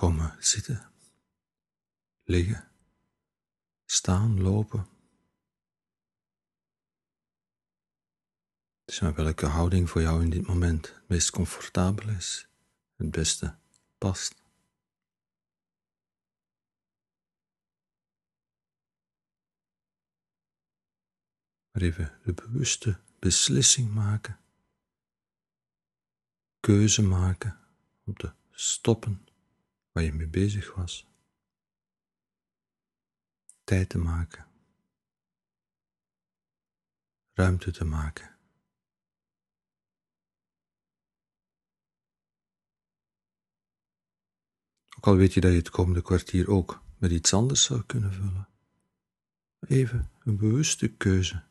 komen zitten, liggen, staan, lopen. Dus maar welke houding voor jou in dit moment het meest comfortabel is, het beste past. Maar even de bewuste beslissing maken, keuze maken om te stoppen waar je mee bezig was. Tijd te maken, ruimte te maken. Ook al weet je dat je het komende kwartier ook met iets anders zou kunnen vullen. Even een bewuste keuze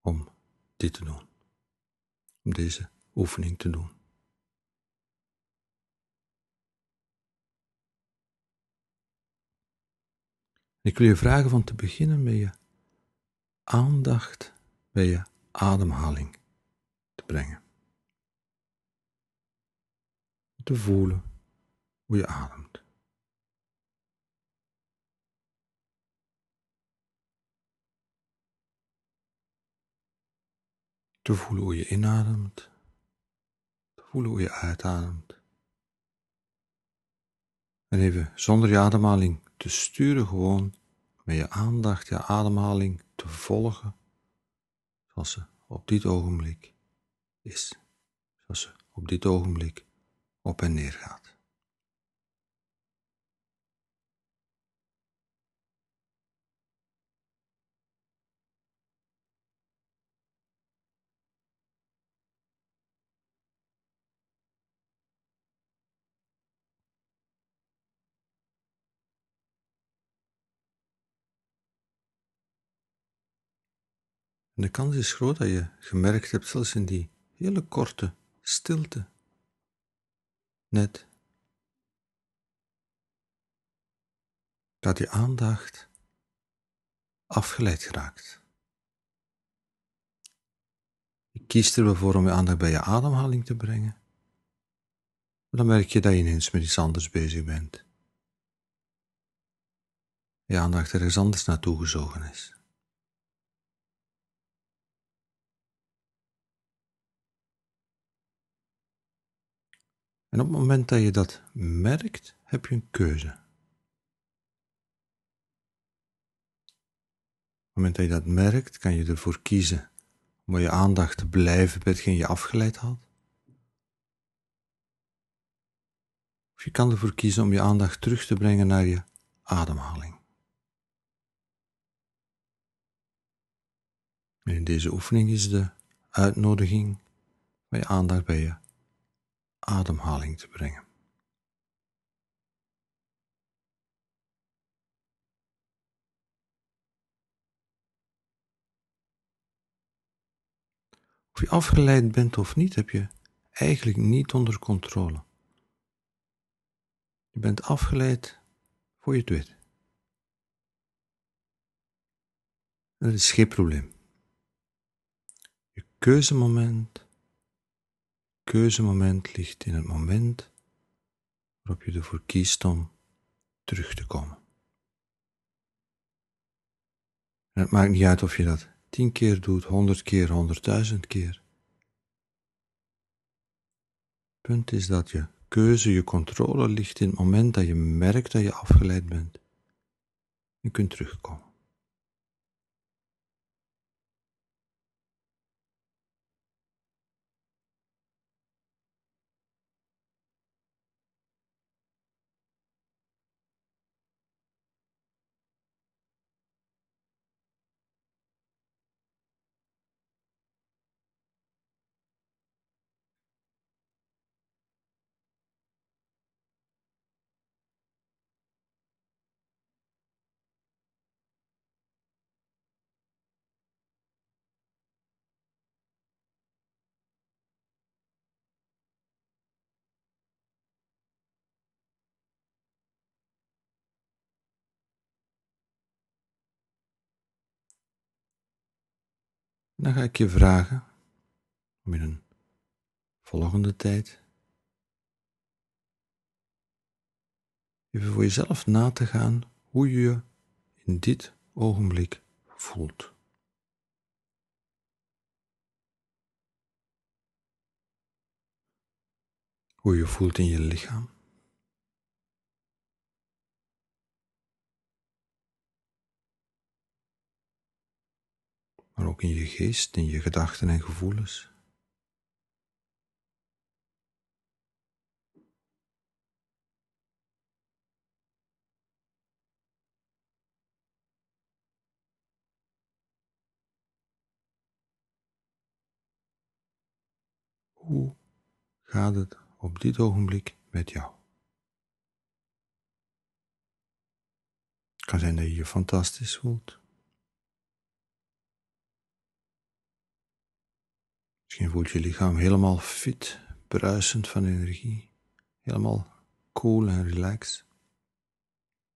om dit te doen, om deze oefening te doen. Ik wil je vragen van te beginnen met je aandacht bij je ademhaling te brengen. Te voelen hoe je ademt. Te voelen hoe je inademt. Te voelen hoe je uitademt. En even zonder je ademhaling te sturen, gewoon met je aandacht je ademhaling te volgen, zoals ze op dit ogenblik is, zoals ze op dit ogenblik op en neer gaat. En de kans is groot dat je gemerkt hebt, zelfs in die hele korte stilte, net, dat je aandacht afgeleid geraakt. Je kiest er wel voor om je aandacht bij je ademhaling te brengen, dan merk je dat je ineens met iets anders bezig bent. Je aandacht ergens anders naartoe gezogen is. En op het moment dat je dat merkt, heb je een keuze. Op het moment dat je dat merkt, kan je ervoor kiezen om je aandacht te blijven bij hetgeen je afgeleid had. Of je kan ervoor kiezen om je aandacht terug te brengen naar je ademhaling. En in deze oefening is de uitnodiging om je aandacht bij je ademhaling te brengen. Of je afgeleid bent of niet, heb je eigenlijk niet onder controle. Je bent afgeleid voor je het dat is geen probleem. Je keuzemoment keuzemoment ligt in het moment waarop je ervoor kiest om terug te komen. En het maakt niet uit of je dat tien keer doet, honderd keer, honderdduizend keer. Het punt is dat je keuze, je controle ligt in het moment dat je merkt dat je afgeleid bent en kunt terugkomen. Dan ga ik je vragen om in een volgende tijd even voor jezelf na te gaan hoe je je in dit ogenblik voelt. Hoe je voelt in je lichaam. Maar ook in je geest, in je gedachten en gevoelens. Hoe gaat het op dit ogenblik met jou? Het kan zijn dat je je fantastisch voelt. Misschien voelt je lichaam helemaal fit, bruisend van energie, helemaal cool en relaxed.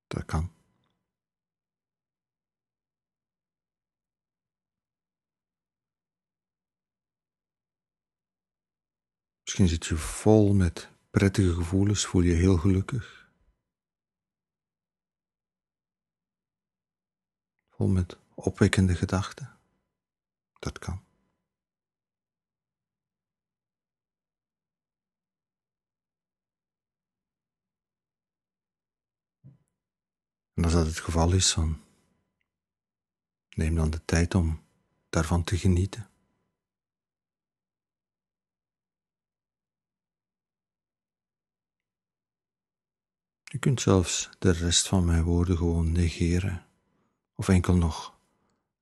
Dat kan. Misschien zit je vol met prettige gevoelens, voel je heel gelukkig. Vol met opwekkende gedachten. Dat kan. En als dat het geval is, dan neem dan de tijd om daarvan te genieten. Je kunt zelfs de rest van mijn woorden gewoon negeren of enkel nog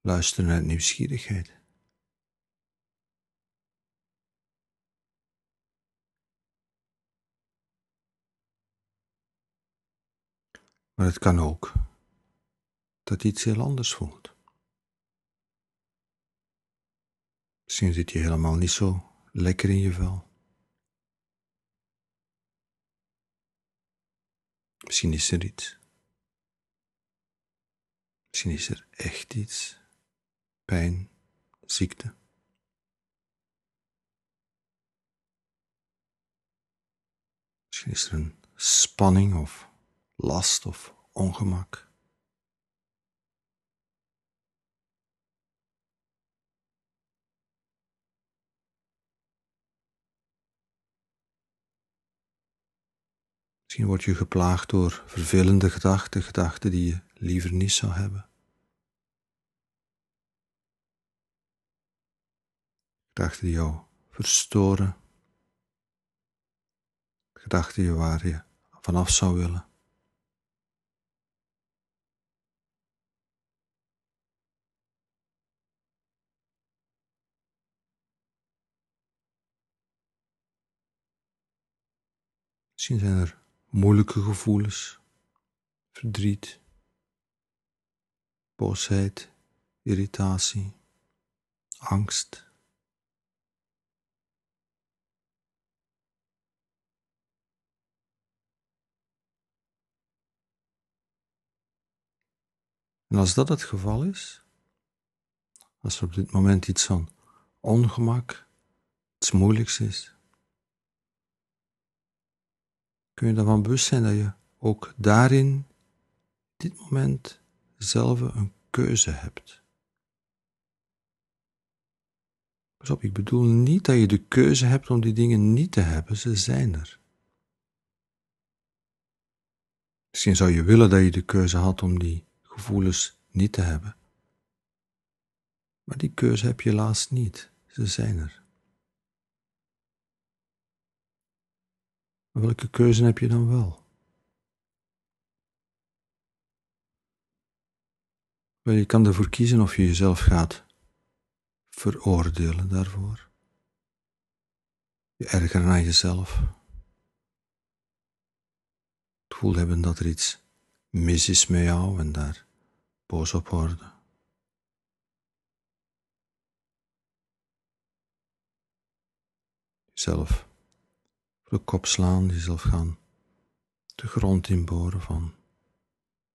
luisteren uit nieuwsgierigheid. Maar het kan ook dat iets heel anders voelt. Misschien zit je helemaal niet zo lekker in je vel. Misschien is er iets. Misschien is er echt iets. Pijn, ziekte. Misschien is er een spanning of last of ongemak. Misschien word je geplaagd door vervelende gedachten, gedachten die je liever niet zou hebben. Gedachten die jou verstoren. Gedachten waar je vanaf zou willen. Zijn er moeilijke gevoelens, verdriet, boosheid, irritatie, angst. En als dat het geval is, als er op dit moment iets van ongemak, iets moeilijks is, kun je ervan bewust zijn dat je ook daarin, dit moment, zelf een keuze hebt. Pas op, ik bedoel niet dat je de keuze hebt om die dingen niet te hebben, ze zijn er. Misschien zou je willen dat je de keuze had om die gevoelens niet te hebben. Maar die keuze heb je helaas niet, ze zijn er. Welke keuze heb je dan wel? Wel, je kan ervoor kiezen of je jezelf gaat veroordelen daarvoor. Je ergeren aan jezelf. Het gevoel hebben dat er iets mis is met jou en daar boos op worden. Jezelf de kop slaan, jezelf gaan de grond inboren van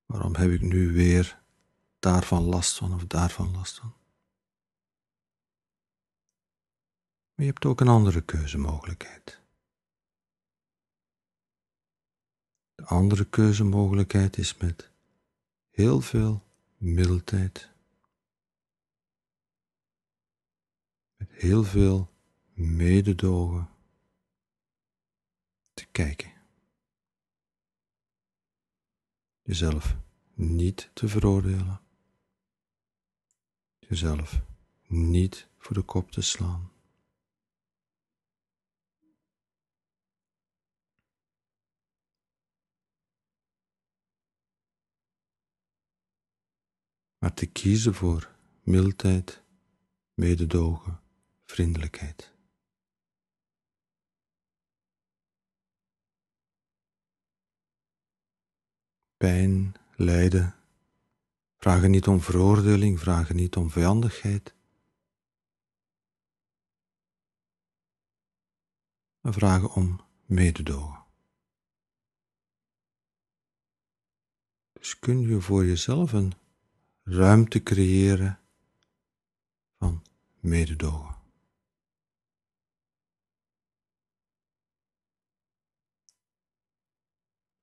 waarom heb ik nu weer daarvan last van of daarvan last van. Maar je hebt ook een andere keuzemogelijkheid. De De andere keuzemogelijkheid is met heel veel mildheid, met heel veel mededogen te kijken. Jezelf niet te veroordelen, jezelf niet voor de kop te slaan. maar te kiezen voor mildheid, mededogen, vriendelijkheid. Pijn, lijden, vragen niet om veroordeling, vragen niet om vijandigheid, maar vragen om mededogen. Dus kun je voor jezelf een ruimte creëren van mededogen.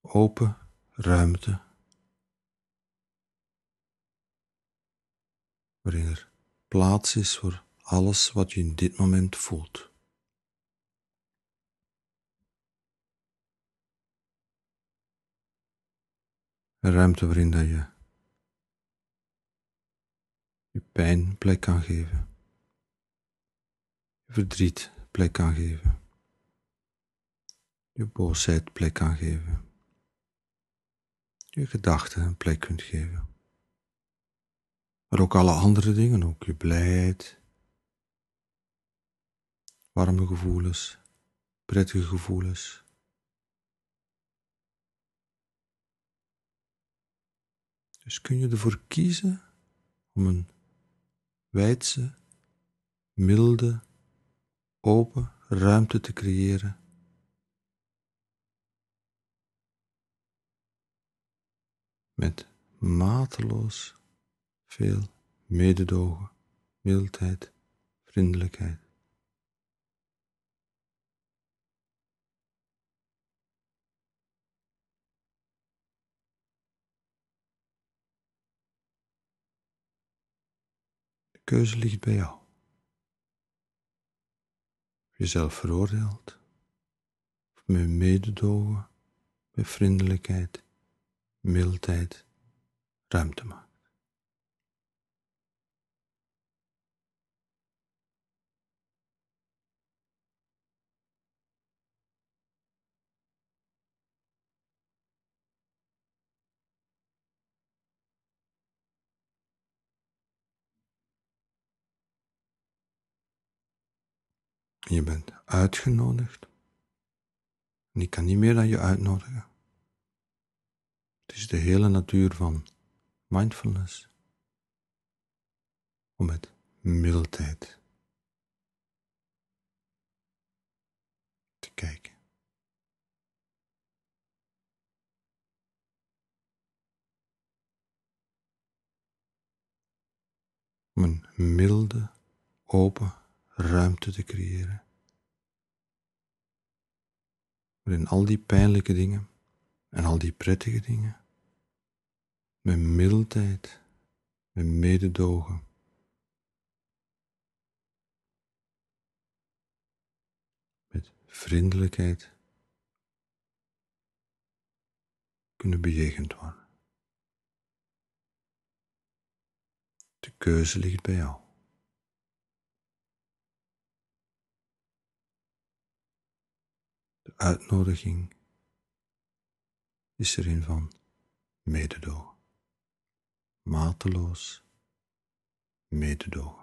Open ruimte. Waarin er plaats is voor alles wat je in dit moment voelt. Een ruimte waarin dat je je pijn plek kan geven, je verdriet plek kan geven, je boosheid plek kan geven, je gedachten een plek kunt geven. Maar ook alle andere dingen, ook je blijheid, warme gevoelens, prettige gevoelens. Dus kun je ervoor kiezen om een wijdse, milde, open ruimte te creëren. Met mateloos veel mededogen, mildheid, vriendelijkheid. keuze ligt bij jou. Of jezelf veroordeelt, of met mededogen, met vriendelijkheid, mildheid ruimte maakt. Je bent uitgenodigd. En ik kan niet meer dan je uitnodigen. Is de hele natuur van mindfulness om met mildheid te kijken. Om een milde, open ruimte te creëren. Waarin al die pijnlijke dingen en al die prettige dingen met mildheid, met mededogen, met vriendelijkheid kunnen bejegend worden. De keuze ligt bij jou. uitnodiging is er een van mededogen. Mateloos mededogen.